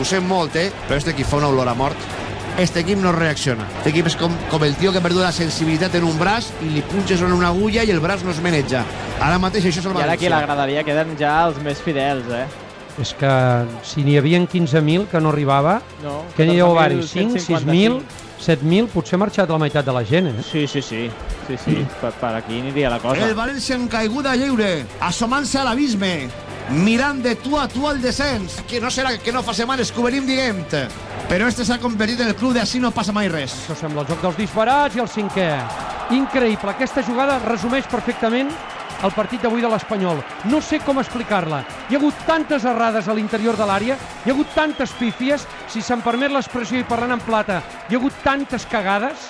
ho sent molt, eh? Però este equip fa una olor a mort. Este equip no reacciona. Este equip és com, com el tio que ha perdut la sensibilitat en un braç i li punxes en una agulla i el braç no es maneja. Ara mateix això és el I ara aquí a la València. graderia queden ja els més fidels, eh? És que si n'hi havia 15.000 que no arribava, No, que n'hi deu haver-hi 5, 14.155. 6.000, 7.000, potser ha marxat la meitat de la gent, eh? Sí, sí, sí. Sí, sí. Per, per aquí aniria la cosa. El València en caiguda lliure, assomant-se a l'abisme, mirant de tu a tu el descens. Que no serà que no fa setmanes que ho venim dient. Però este s'ha convertit en el club de no passa mai res. Això sembla el joc dels disbarats i el cinquè. Increïble. Aquesta jugada resumeix perfectament el partit d'avui de l'Espanyol. No sé com explicar-la. Hi ha hagut tantes errades a l'interior de l'àrea, hi ha hagut tantes pífies, si se'm permet l'expressió i parlant en plata, hi ha hagut tantes cagades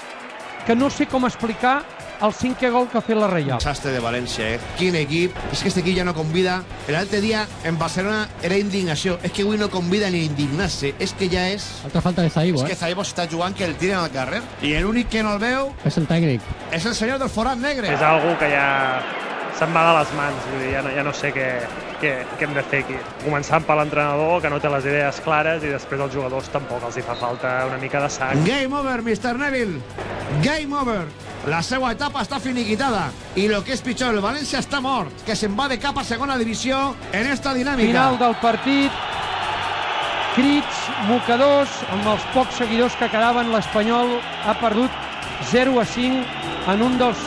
que no sé com explicar el cinquè gol que ha fet la Reial. Desastre de València, eh? Quin equip. És que este equip ja no convida. L'altre dia en Barcelona era indignació. És que avui no convida ni indignar-se. És que ja és... Altra falta de Zaibo, És que eh? Zaibo està jugant que el tiren al carrer. I l'únic que no el veu És el tècnic. és el senyor del forat negre. és algo que ja se'n va de les mans, vull dir, ja no, ja no sé què, què, què hem de fer aquí. Començant per l'entrenador, que no té les idees clares, i després als jugadors tampoc els hi fa falta una mica de sac. Game over, Mr. Neville. Game over. La seva etapa està finiquitada. I el que és pitjor, el València està mort, que se'n va de cap a segona divisió en esta dinàmica. Final del partit, crits, mocadors, amb els pocs seguidors que quedaven, l'Espanyol ha perdut 0 a 5 en un dels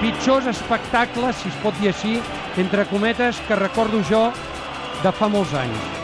pitjors espectacles, si es pot dir així, entre cometes, que recordo jo de fa molts anys.